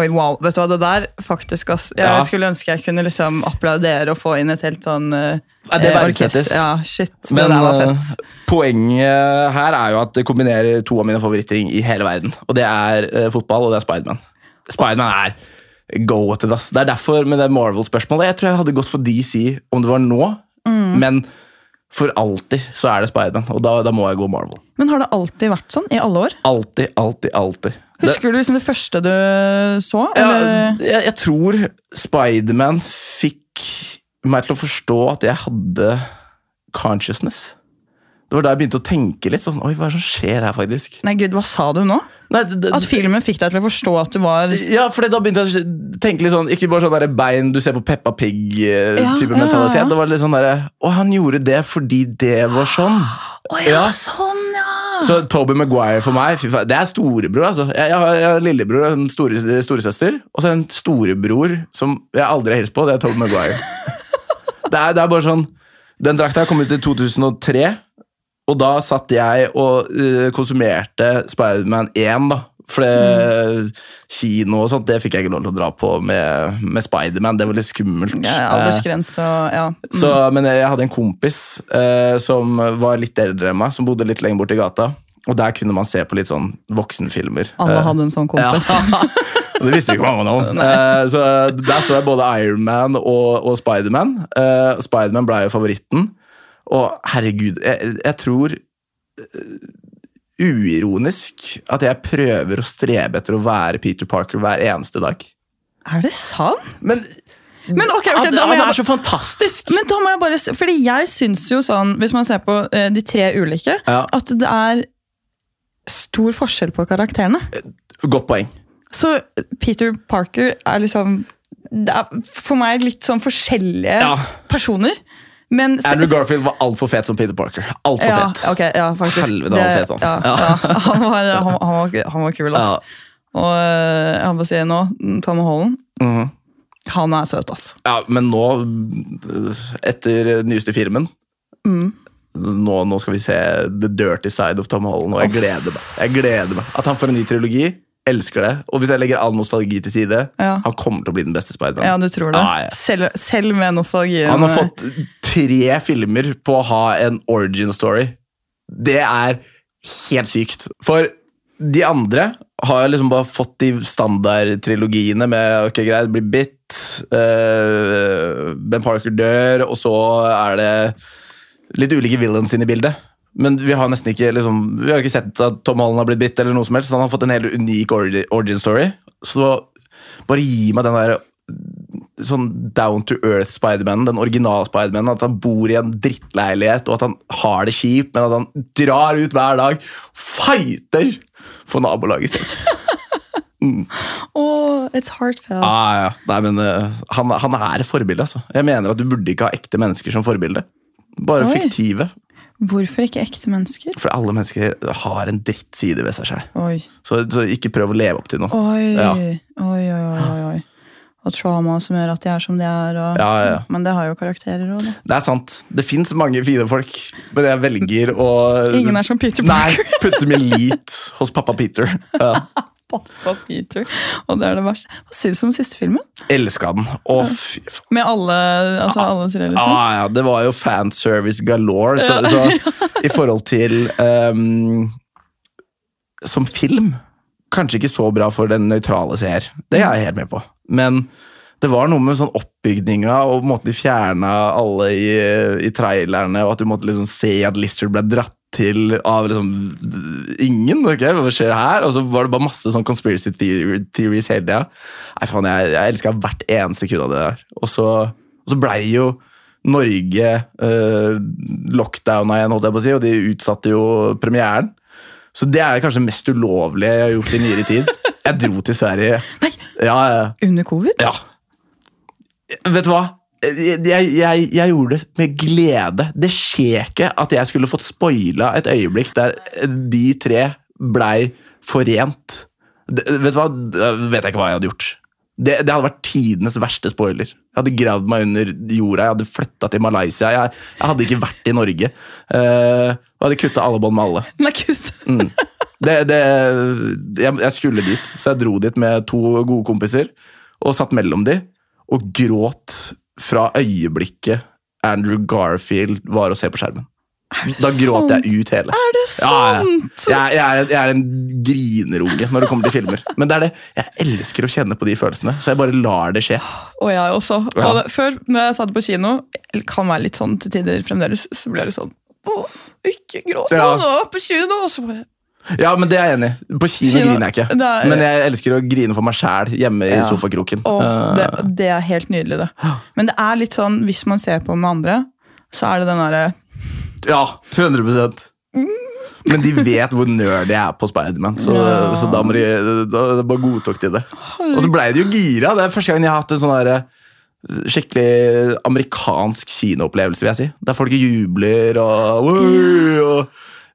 Oi, wow. Vet du hva, det der faktisk, ass. Jeg Ja. skulle ønske jeg kunne liksom applaudere og få inn et helt sånn uh, Ja, det verdsettes. Ja, shit. Men det der var fett. poenget her er jo at det kombinerer to av mine favorittting i hele verden. Og det er uh, fotball, og det er Spiderman. Spiderman er go at it, ass. Det er derfor med det Marvel-spørsmålet Jeg tror jeg hadde gått for DC om det var nå, Mm. men for alltid så er det Spiderman, og da, da må jeg gå Marvel. Men har det alltid vært sånn? I alle år? Alltid, alltid, alltid. Det- Husker du liksom det første du så? Ja, jeg, jeg tror Spiderman fikk meg til å forstå at jeg hadde consciousness. Det var da jeg begynte å tenke litt sånn Oi, hva er det som skjer her, faktisk? Nei, gud, hva sa du nå? Nei, det, At filmen fikk deg til å forstå at du var ja, for da begynte jeg å tenke litt sånn Ikke bare sånn der bein du ser på Peppa Pig-type Ja, ja, ja, mentalitet. ja. Det var litt sånn derre Å, han gjorde det fordi det var sånn. Å ja, sånn, ja! Så Toby Maguire for meg, det er storebror. altså. Jeg, jeg, har, jeg har lillebror og en store, storesøster, og så en storebror som jeg aldri har hilst på. Det er Toby Maguire. det, er, det er bare sånn Den drakta kom ut i 2003, og da satt jeg og uh, konsumerte Spiderman 1, da. For det, kino og sånt, det fikk jeg ikke lov til å dra på med, med Spiderman. Det var litt skummelt. ja Aldersgrense ja. Mm. så, men jeg hadde en kompis uh, som var litt eldre enn meg, som bodde litt lenger borti gata. Og der kunne man se på litt sånn voksenfilmer. Alle Eh, hadde en sånn kompis. Ja. Det visste ikke mange om. Eh, så der så jeg både Iron Man og, og Spiderman. Uh, Spiderman ble jo favoritten. Og herregud, jeg, jeg tror eh, uironisk at jeg prøver å strebe etter å være Peter Parker hver eneste dag. Er det sant? Men, Men ok, okay, da må han jeg er så fantastisk! Men da må jeg bare, fordi jeg syns jo sånn, hvis man ser på eh, de tre ulike, Ja. at det er stor forskjell på karakterene. Godt poeng. Så Peter Parker er liksom det er for meg litt sånn forskjellige Ja. personer. Men Andrew Garfield var altfor fet som Peter Parker. Alt for ja, fet. Okay, ja, faktisk. Helvete, han var fet, han. Ja, Ja. Han, var, han, han, var, han var kul, ass. Og eh, jeg bare si nå, Tom Holland, Mhm. han er søt, ass. ja, men nå, etter nyeste filmen Mm. nå, nå skal vi se The Dirty Side of Tom Holland, og jeg gleder meg. Jeg gleder meg. At han får en ny trilogi. Elsker det. Og hvis jeg legger all nostalgi til side, Ja. han kommer til å bli den beste Spiderman. Ja, du tror det? Ja, ja. Selv, selv med nostalgien. Han har fått tre filmer på å ha en origin story. Det er helt sykt. For de andre har liksom bare fått de standardtrilogiene med ok, greit, blir bitt, uh, Ben Parker dør, og så er det litt ulike villains inne i bildet. Men vi har nesten ikke liksom, Vi har ikke sett at Tom Holland har blitt bitt, eller noe som helst. Han har fått en helt unik origin story. Så bare gi meg den der sånn down to earth Spiderman, den originale Spiderman. At han bor i en drittleilighet, og at han har det kjipt, men at han drar ut hver dag, fighter for nabolaget sitt. Åh, it's heartfelt. Ah, ja. Nei, men uh, han, han er et forbilde, altså. Jeg mener at du burde ikke ha ekte mennesker som forbilde. Bare Oi. fiktive. Hvorfor ikke ekte mennesker? For alle mennesker har en drittside ved seg sjøl. Så, så ikke prøv å leve opp til noe. Oi. Ja. oi, oi, oi, oi. og trauma som gjør at de er som de er. Og, Ja, ja, ja. Men det har jo karakterer òg. Det er sant. Det fins mange fine folk, men jeg velger å Ingen er som Peter Nei, putte min lit hos pappa Peter. Ja. Pappa Peter. Og det er det verste. Hva syns du om siste filmen? Elska den. Å, fy faen. Med alle, altså alle tre, liksom? Ah, ja, det var jo fanservice galore. Så, så i forhold til um, Som film Kanskje ikke så bra for den nøytrale seer. Det er jeg helt med på. Men det var noe med sånn oppbygninga og måten de fjerna alle i, i trailerne, og at du måtte liksom se at Lister ble dratt til av liksom ingen. ok, Hva skjer her? Og så var det bare masse sånn conspiracy theories hele tida. Nei, faen, jeg, jeg elska hvert eneste sekund av det der. Og så, og så blei jo Norge eh, lockdowna igjen, holdt jeg på å si, og de utsatte jo premieren. Så det er kanskje det mest ulovlige jeg har gjort i nyere tid. Jeg dro til Sverige. Nei, Ja, under covid? ja. Vet du hva? Jeg, jeg, jeg, jeg gjorde det med glede. Det skjer ikke at jeg skulle fått spoila et øyeblikk der de tre blei forent. Det, vet du hva? Da vet jeg ikke hva jeg hadde gjort. Det, det hadde vært tidenes verste spoiler. Jeg hadde gravd meg under jorda, jeg hadde flytta til Malaysia. Jeg, jeg hadde ikke vært i Norge. Uh, og hadde kutta alle bånd med alle. Nei, kutt. Mm. Det, det, jeg, jeg skulle dit, så jeg dro dit med to gode kompiser og satt mellom de og gråt fra øyeblikket Andrew Garfield var å se på skjermen. Da gråt jeg ut hele. Er det Ja, ja. sant? Jeg, jeg, er, jeg er en grinerunge når det kommer til filmer. Men det er det, jeg elsker å kjenne på de følelsene, så jeg bare lar det skje. Og jeg også. Ja. Og det, før, når jeg satt på kino, kan være litt sånn til tider fremdeles, så ble det sånn Åh, ikke gråt Ja. nå, på kino! Og så bare Ja, men det er jeg enig i. På kino Kino, griner jeg ikke. det er- Men jeg elsker å grine for meg sjæl hjemme i sofakroken. Og, det, Eh, det er helt nydelig, det. Men det er litt sånn, hvis man ser på med andre, så er det den derre Ja, 100% Men de vet hvor nerd jeg er på Spiderman, så, Ja. så da, de, da, da bare godtok de det. Og så blei de jo gira. Det er første gang jeg har hatt en sånn der, skikkelig amerikansk kinoopplevelse, vil jeg si. Der folk jubler og, og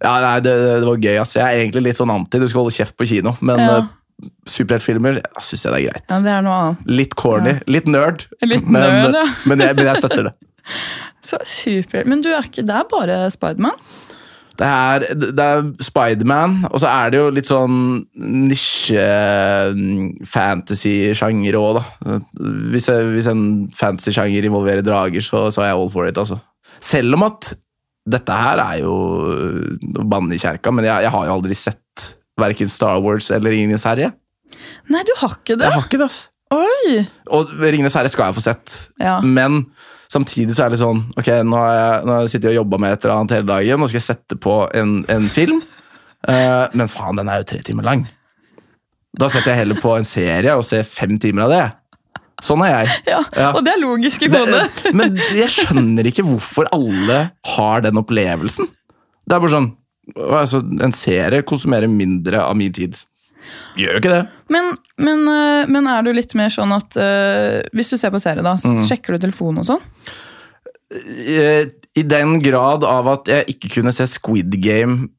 Ja, nei, det, det var gøy. ass. Jeg er egentlig litt sånn anti. Du skal holde kjeft på kino, men Ja. uh, superheltfilmer ja, syns jeg det er greit. Ja, det er noe annet. Litt corny, litt nerd, Litt men, nerd, ja. men, jeg, men jeg støtter det. Så super. Men du er ikke Det er bare Spiderman? Det er, det er Spiderman, og så er det jo litt sånn nisje-fantasy-sjanger òg, da. Hvis, jeg, hvis en fantasy-sjanger involverer drager, så, så er jeg all for it, altså. Selv om at dette her er jo å banne i kjerka, men jeg, jeg har jo aldri sett verken Star Wars eller Ringenes herre. Nei, du har ikke det? Jeg har ikke det, ass. Oi! Og Ringenes herre skal jeg få sett, Ja. men samtidig så er det sånn Ok, nå har jeg, nå har jeg sittet og jobba med et eller annet hele dagen, nå skal jeg sette på en, en film. uh, men faen, den er jo tre timer lang. Da setter jeg heller på en serie og ser fem timer av det. Sånn er jeg. Ja. Ja. Og det er logisk i hodet. men jeg skjønner ikke hvorfor alle har den opplevelsen. Det er bare sånn altså, En serie konsumerer mindre av min tid. Gjør jo ikke det. Men, men, øh, men er du litt mer sånn at uh, Hvis du ser på serie, da, så Mm. sjekker du telefonen og sånn? Eh, I den grad av at jeg ikke kunne se Squid Game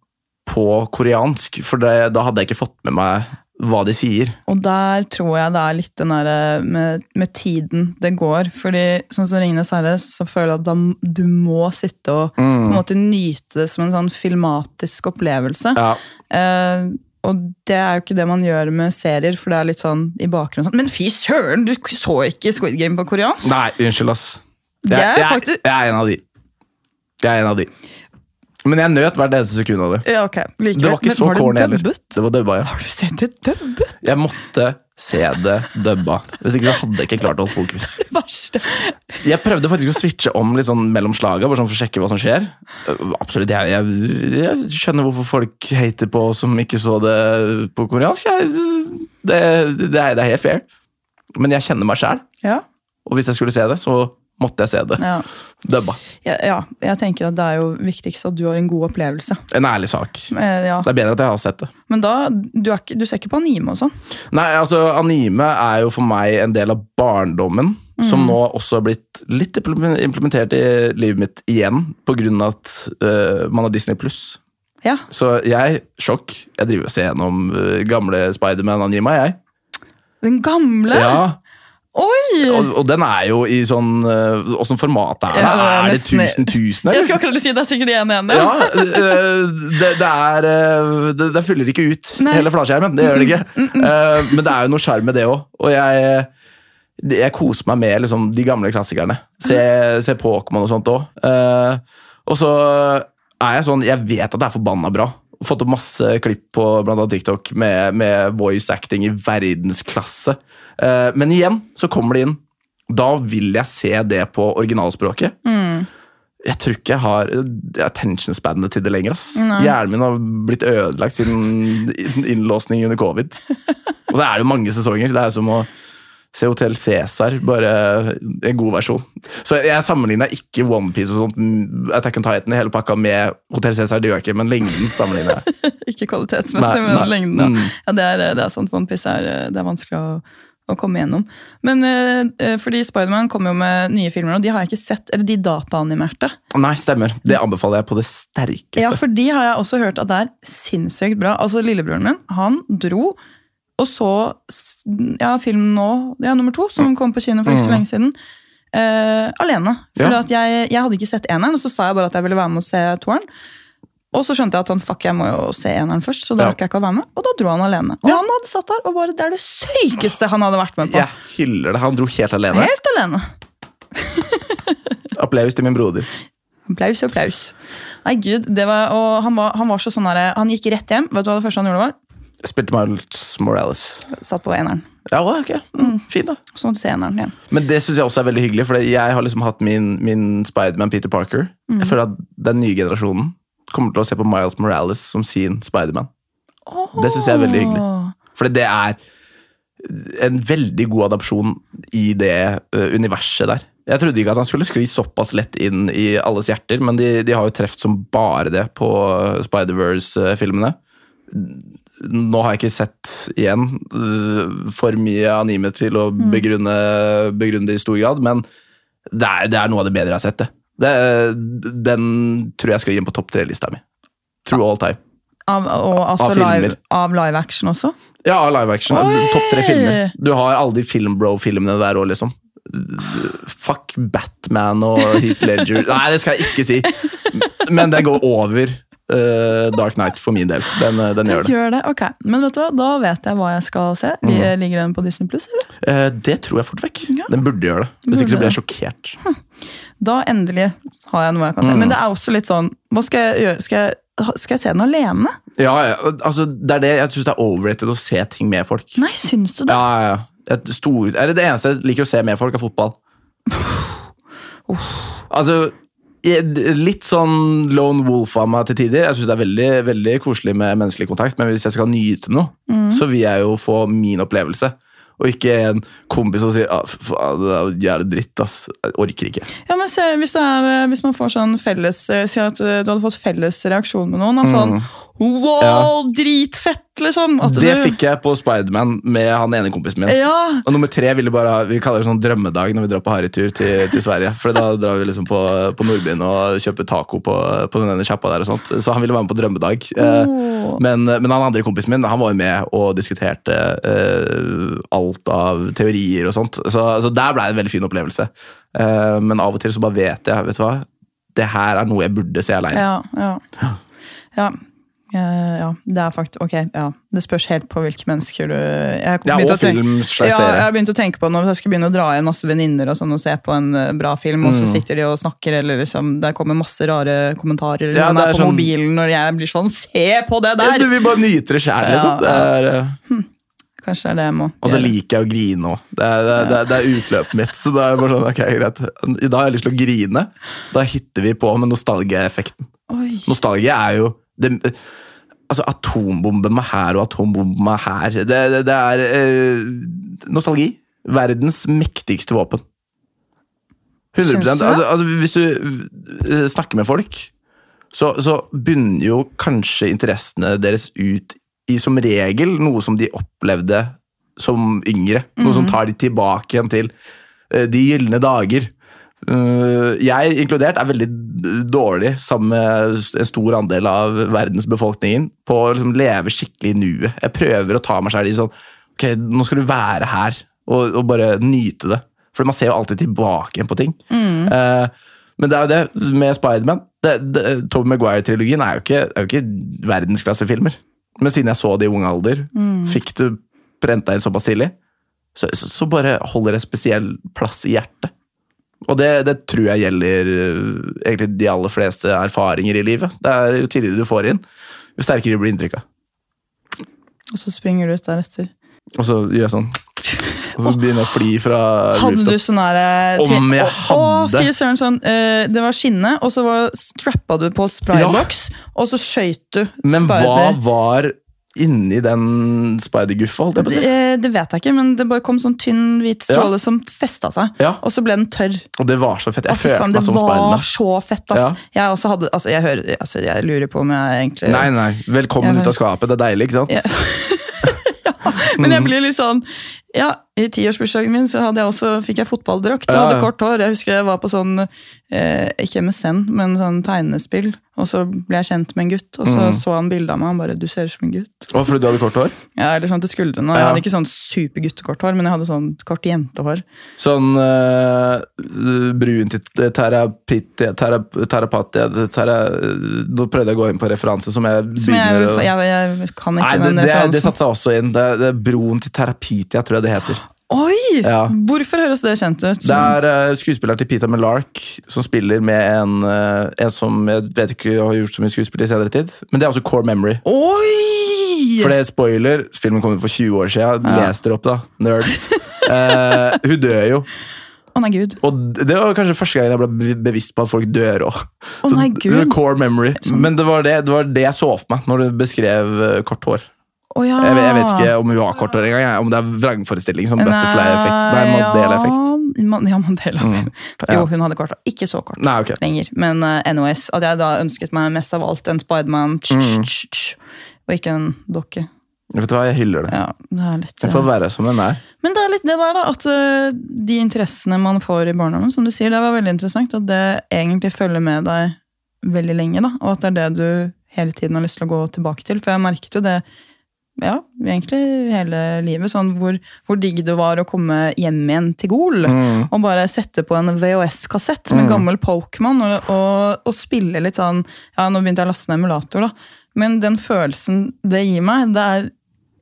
på koreansk, for det, da hadde jeg ikke fått med meg hva de sier. Og der tror jeg det er litt den derre med, med tiden det går. Fordi sånn som Ringenes herre, så føler jeg at da, du må sitte og på en måte nyte det som en sånn filmatisk opplevelse. Ja. Eh, og det er jo ikke det man gjør med serier, for det er litt sånn i bakgrunnen sånn Men fy søren, du så ikke Squid Game på koreansk? Nei, unnskyld, ass. Jeg, er jeg, jeg er en av de. Jeg er en av de. Men jeg nøt hvert eneste sekund av det. Ja, ok. Likevel. Det var ikke Men så var det corny heller. dubbet? Det var dubba, ja. Har du sett det dubbet? Jeg måtte se det dubba. Hvis ikke så hadde jeg ikke klart å holde fokus. Det verste. Jeg prøvde faktisk å switche om litt sånn mellom slaga, bare sånn for å sjekke hva som skjer. Uh, Absolutt, jeg, jeg, jeg skjønner hvorfor folk hater på som ikke så det på koreansk. Jeg, det, det, er, det er helt fair. Men jeg kjenner meg sjæl, Ja. og hvis jeg skulle se det, så måtte jeg se det Ja. dubba. Ja, ja, jeg tenker at det er jo viktigst at du har en god opplevelse. En ærlig sak. Eh, Ja. Det er bedre at jeg har sett det. Men da, du, ikke, du ser ikke på anime og sånn? Nei, altså Anime er jo for meg en del av barndommen, som nå også har blitt litt implementert i livet mitt igjen, av at uh, man har Disney pluss. Ja. Så jeg, sjokk, jeg driver og ser gjennom uh, gamle Spiderman-anima, jeg. Den gamle? Ja! Og, og den er jo i sånn uh, Åssen format er det? Ja, er er det nesten- 1000 1000, Jeg skulle akkurat si det er sikkert én ene. Ja, øh, det, det er øh, det, det fyller ikke ut Nei. hele flatskjermen. Det gjør det ikke. Eh, men det er jo noe sjarm med det òg. Og jeg, jeg koser meg med liksom, de gamle klassikerne. Se, se Pokémon og sånt òg. og så er jeg sånn Jeg vet at det er forbanna bra. Fått opp masse klipp på blant annet TikTok med, med voice acting i verdensklasse. Uh, men igjen så kommer det inn. Da vil jeg se det på originalspråket. Jeg tror ikke jeg har attention spannet til det lenger. ass. Hjernen min har blitt ødelagt siden innlåsning under covid. Og så er det jo mange sesonger. Det er som å se Hotell Cæsar, bare en god versjon. Så jeg sammenligner ikke OnePiece og sånt, Attack on Titan i hele pakka med Hotell Cæsar, det gjør jeg ikke, men lengden sammenligner jeg. Ikke kvalitetsmessig, Nei, men nei. lengden. Ja. Mm. Ja, det er, det er sant. OnePiece er, det er vanskelig å, å komme gjennom. Men eh, fordi Spiderman kommer jo med nye filmer, og de har jeg ikke sett. Eller de dataanimerte. Nei, stemmer. Det anbefaler jeg på det sterkeste. Ja, for de har jeg også hørt at det er sinnssykt bra. Altså, Lillebroren min han dro og så ja, film nå, ja, nummer to, som kom på kino for ikke så Mm. lenge siden. Uh, alene. For Ja. jeg, jeg hadde ikke sett eneren, og så sa jeg bare at jeg ville være med og se toeren. Og så skjønte jeg at sånn, fuck, jeg må jo se eneren først, så da Ja. jeg ikke å være med. Og da dro han alene. Og Ja. han hadde satt der, og bare det er det sykeste han hadde vært med på. Jeg hyller det. Han dro helt alene. Helt alene. Applaus til min broder. Applaus, applaus. Nei, gud, det var, og han var, han var så sånn der, Han gikk rett hjem. Vet du hva det første han gjorde? var? Spilte Miles Morales. Satt på eneren. Ja, ok. Mm, fin da. Så måtte du se eneren igjen. Men det syns jeg også er veldig hyggelig, for jeg har liksom hatt min, min Spiderman Peter Parker. Jeg føler at den nye generasjonen kommer til å se på Miles Morales som sin Spiderman. Det synes jeg er veldig hyggelig. For det er en veldig god adopsjon i det ø, universet der. Jeg trodde ikke at han skulle skli såpass lett inn i alles hjerter, men de, de har jo treffet som bare det på Spider-Verse-filmene. Nå har jeg ikke sett igjen for mye anime til å begrunne, begrunne det i stor grad, men det er, det er noe av det bedre jeg har sett. det. det den tror jeg skal inn på topp tre-lista mi. True all time. Av, og altså Av live, av live action også? Ja, av live action. Topp tre filmer. Du har alle de Filmbro-filmene der òg, liksom. Fuck Batman og Heath Ledger. Nei, det skal jeg ikke si. Men det går over eh, Dark Knight for min del. Den, eh, den gjør det. Gjør det, ok. Men vet du hva, da vet jeg hva jeg skal se. Mm. Ligger den på Disney Pluss, eller? Eh, det tror jeg fort vekk. Ja. Den burde gjøre det. Hvis ikke så blir jeg sjokkert. Da endelig har jeg noe jeg kan se. Mm. Men det er også litt sånn Hva skal jeg gjøre? Skal jeg, skal jeg se den alene? Ja, ja, altså, det er det jeg syns det er overrated å se ting med folk. Nei, syns du det? Ja, ja, stor, det det eneste jeg liker å se med folk, er fotball. Altså, jeg- litt sånn lone wolf av meg til tider. Jeg syns det er veldig, veldig koselig med menneskelig kontakt, men hvis jeg skal nyte noe, så vil jeg jo få min opplevelse. Og ikke en kompis som sier ah, faen, det er jævlig dritt, ass. Jeg orker ikke. Ja, men se, hvis, er, eh, hvis man får sånn felles eh, Si at eh, du hadde fått felles reaksjon med noen. Altså, sånn, wow, dritfett, liksom! Mm. Det fikk jeg på Spiderman med han ene kompisen min. Ja, Og nummer tre ville bare ha, Vi kaller det sånn drømmedag når vi drar på harrytur til, til Sverige. For da drar vi liksom på, på Nordbyen og kjøper taco på, på den ene sjappa der. og sånt. Så han ville være med på drømmedag. Oh. Men, men han andre kompisen min han var jo med og diskuterte eh, alt av teorier og sånt. Så, så der ble det en veldig fin opplevelse. Uh, men av og til så bare vet jeg vet du hva, det her er noe jeg burde se aleine. Ja, ja. ja. Eh, ja, det er faktisk Ok, ja. Det spørs helt på hvilke mennesker du Jeg Ja, og film Ja, jeg har begynt å tenke på Når jeg skal begynne å dra igjen masse venninner og sånn og se på en eh, bra film, og så Mm. sitter de og snakker, eller liksom Det kommer masse rare kommentarer. eller Ja, er på sånn- mobilen når jeg blir sånn Se på det Ja, der! Du vil bare nyte det sjæl, liksom. Ja, Det er, er, eh, Kanskje det er det jeg må Og så liker jeg å grine òg. Det, det, det, det er utløpet mitt. Så da er det bare sånn, ok, greit. I dag har jeg lyst til å grine. Da hitter vi på med nostalgieffekten. Oi. Nostalgi er jo det, Altså, er her og atombomben er her. Det, det, er eh, nostalgi. Verdens mektigste våpen. 100 Syns du altså, altså, Hvis du eh, snakker med folk, så, så bunner jo kanskje interessene deres ut i som regel noe som de opplevde som yngre. Noe som tar de tilbake igjen til eh, de gylne dager. Eh, jeg inkludert er veldig dårlig sammen med en stor andel av verdensbefolkningen, på å liksom leve skikkelig i nuet. Jeg prøver å ta meg selv i sånn Ok, nå skal du være her og, og bare nyte det. For man ser jo alltid tilbake igjen på ting. Eh, men det er jo det med Spiderman. Tobey Maguire-trilogien er, jo ikke- er jo ikke verdensklassefilmer. Men siden jeg så det i ung alder, fikk det prenta inn såpass tidlig, så, så, bare holder det spesiell plass i hjertet. Og det, det tror jeg gjelder øh, egentlig de aller fleste erfaringer i livet. Det er Jo tidligere du får inn, jo sterkere blir inntrykket. Og så springer du ut deretter. Og så gjør jeg sånn. Og så begynner jeg å fly fra Hadde du sånn der Om jeg Å, hadde. fy søren, sånn uh, Det var skinne, og så var, strappa du på spraybox, og så skøyt du Men hva var inni den å Det, eh, det vet jeg ikke, men det bare kom sånn tynn, hvit stråle som festa seg. Ja, Og så ble den tørr. og det var så fett. Jeg følte meg som meg det var så fett, ass. Ja. Jeg hadde Altså, jeg hører Altså, jeg lurer på om jeg egentlig Nei, nei. Velkommen Jeg- ut av skapet. Det er deilig, ikke sant? Ja. Men jeg blir litt sånn Ja, i tiårsbursdagen min så hadde jeg også, fikk jeg fotballdrakt Jeg hadde kort hår. Jeg husker jeg var på sånn eh, Ikke MSN, men sånn tegnespill. Og så ble jeg kjent med en gutt, og så Mm. så han bildet av meg. Han bare 'Du ser ut som en gutt'. Og fordi du hadde kort hår? Ja, eller sånn til skuldrene. Jeg Ja. hadde ikke sånn superguttekort hår, men jeg hadde sånn kort jentehår. Sånn uh, brunt til terapit... Terap, terapat... Tera, nå prøvde jeg å gå inn på referanse som jeg begynner å jeg, jeg kan ikke Nei, det, den det, det referansen. satte seg også inn. Det, det er Broen til Terapitia, tror jeg det heter. Oi! Ja. Hvorfor høres det kjent ut? Det er uh, skuespilleren til Peter Millark som spiller med en, uh, en som jeg vet ikke har gjort så mye skuespill i senere tid. Men det er også Core Memory. Oi! For det er spoiler. Filmen kom ut for 20 år siden. Ja. Les dere opp, da. Nerds. uh, hun dør jo. Å nei, gud. Og det var kanskje første gang jeg ble bevisst på at folk dør òg. Å nei, gud. Core memory. Men det var det, det var det jeg så for meg når du beskrev kort hår. Å ja. Jeg, jeg vet ikke om hun har kort hår engang. Om det er vrangforestilling som butterfly-effekt. Nei, Mandela-effekt. Ja, Man- ja, Mandela. Mm. Jo, hun hadde kort. Ikke så kort Nei, okay. lenger, men uh, NOS. At jeg da ønsket meg mest av alt en Spiderman, Mm. og ikke en dokke. Vet du hva, jeg hyller det. Ja, det er litt Den får eh, være som den er. Men det er litt det der, da. At uh, de interessene man får i barndommen, som du sier, det var veldig interessant. At det egentlig følger med deg veldig lenge, da. Og at det er det du hele tiden har lyst til å gå tilbake til. For jeg merket jo det ja, egentlig hele livet. Sånn hvor, hvor digg det var å komme hjem igjen til Gol. Mm. Og bare sette på en VHS-kassett med Mm. gammel Pokémon og, og, og spille litt sånn Ja, nå begynte jeg å laste ned emulator, da. Men den følelsen det gir meg, det er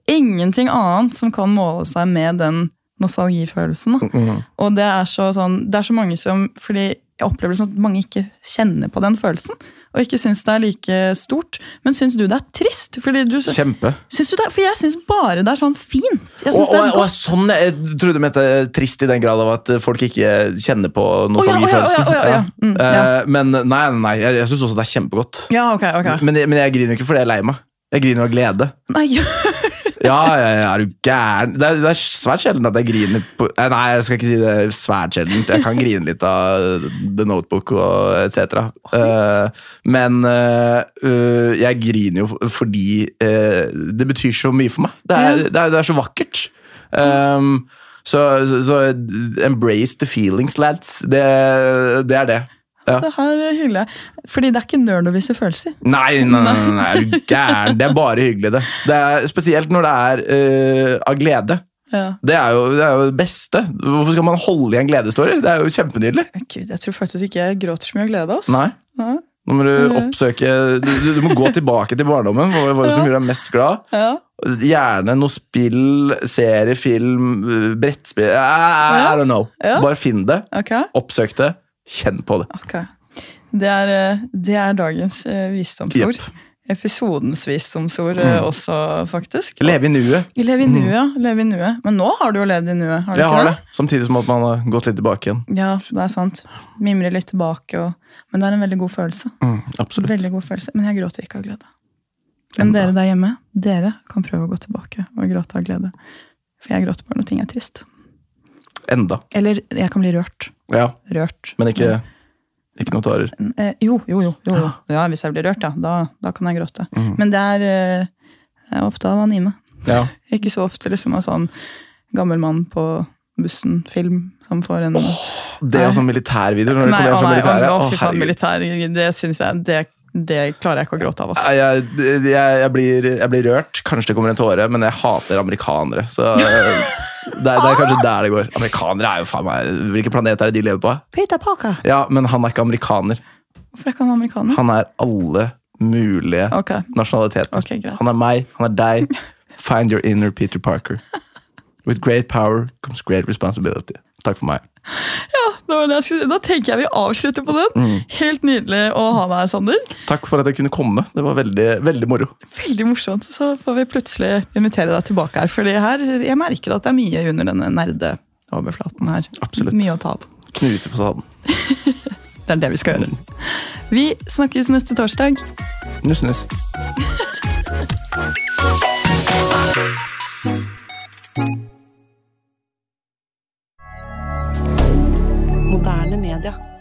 ingenting annet som kan måle seg med den nostalgifølelsen. Da. Mm. Og det er så sånn Det er så mange som Fordi jeg opplever som at mange ikke kjenner på den følelsen. Og ikke syns det er like stort. Men syns du det er trist? Fordi du, Kjempe. syns du det, er- for jeg syns bare det er sånn fint. Jeg Og, og, og sånn, Jeg trodde du mente trist i den grad av at folk ikke kjenner på nostalgifølelsen. ja, å, ja. Mm, ja. Eh, Men nei, nei, jeg, jeg syns også det er kjempegodt. Ja, ok, ok. Men, men jeg griner ikke fordi jeg er lei meg. Jeg griner av glede. Nei, Ja, ja, ja, er du gæren? Det er, det er svært sjelden at jeg griner på eh, Nei, jeg skal ikke si det er svært sjeldent. Jeg kan grine litt av The Notebook og etc. Uh, men eh, øh, jeg griner jo fordi uh, det betyr så mye for meg. Det er, det er, det er så vakkert. Um, så, så, så embrace the feelings, lads. Det, det er det. Ja. det her hyller jeg. Fordi det er ikke nerd å vise følelser. Nei, nei, nei, nei, er du gæren? Det er bare hyggelig, det. det er, spesielt når det er øh, av glede. Ja. Det er, jo, det er jo det beste. Hvorfor skal man holde igjen gledestårer? Det er jo kjempenydelig. Gud, jeg tror faktisk ikke jeg gråter så mye av glede. Altså. Nei. Nei. Nå må du oppsøke Du, du, må gå tilbake til barndommen. Hva var det som Ja. gjorde deg mest glad? Ja. Gjerne noe spill, serie, film, øh, brettspill I, I, don't know. Ja. Bare finn det, Okay. oppsøk det, kjenn på det. Okay. Det er, eh, det er dagens eh, visdomsord. Yep. Episodens visdomsord eh, Mm. også, faktisk. Leve i nuet. Leve i nuet, mm. Leve i nuet. Men nå har du jo levd i nuet. har du Jeg ikke har det. Samtidig som at man har gått litt tilbake igjen. Ja, det er sant. Mimre litt tilbake. Og... Men det er en veldig god følelse. Mm, absolutt. Veldig god følelse. Men jeg gråter ikke av glede. Men dere der hjemme, dere kan prøve å gå tilbake og gråte av glede. For jeg gråter bare når ting er trist. Enda. Eller jeg kan bli rørt. Ja, Rørt. men ikke, ikke tårer. Eh, jo, jo, jo, jo. jo. Ja, hvis jeg blir rørt, ja. Da, da kan jeg gråte. Mm. Men det er, eh, det er ofte av anime. Ja. Ikke så ofte liksom av sånn gammel mann på bussen-film som får en Det og sånn militærvideo? når Nei, å nei, militæret. å, fy faen, militær, det syns jeg det, Det klarer jeg ikke å gråte av. Altså. Jeg, jeg, jeg, blir, jeg blir rørt. Kanskje det kommer en tåre, men jeg hater amerikanere. Så det det er kanskje der det går. Amerikanere er jo faen meg Hvilken planet er det de lever på? Peter Parker. Ja, men han er ikke amerikaner. Hvorfor er ikke han amerikaner? Han er alle mulige okay. nasjonaliteter. Okay. Han er meg, han er deg. Find your inner Peter Parker. With great power comes great responsibility. Takk for meg. Ja, da, da tenker jeg vi avslutter på den. Mm. Helt nydelig å ha deg, Sander. Takk for at jeg kunne komme. Det var veldig, veldig moro. Veldig morsomt. Så får vi plutselig invitere deg tilbake her. Her, jeg merker at det er mye under denne nerdeoverflaten her. Absolutt. Mye å ta av. Knuse fasaden. Det er det vi skal gjøre. Vi snakkes neste torsdag. Nuss, nuss. Moderne media.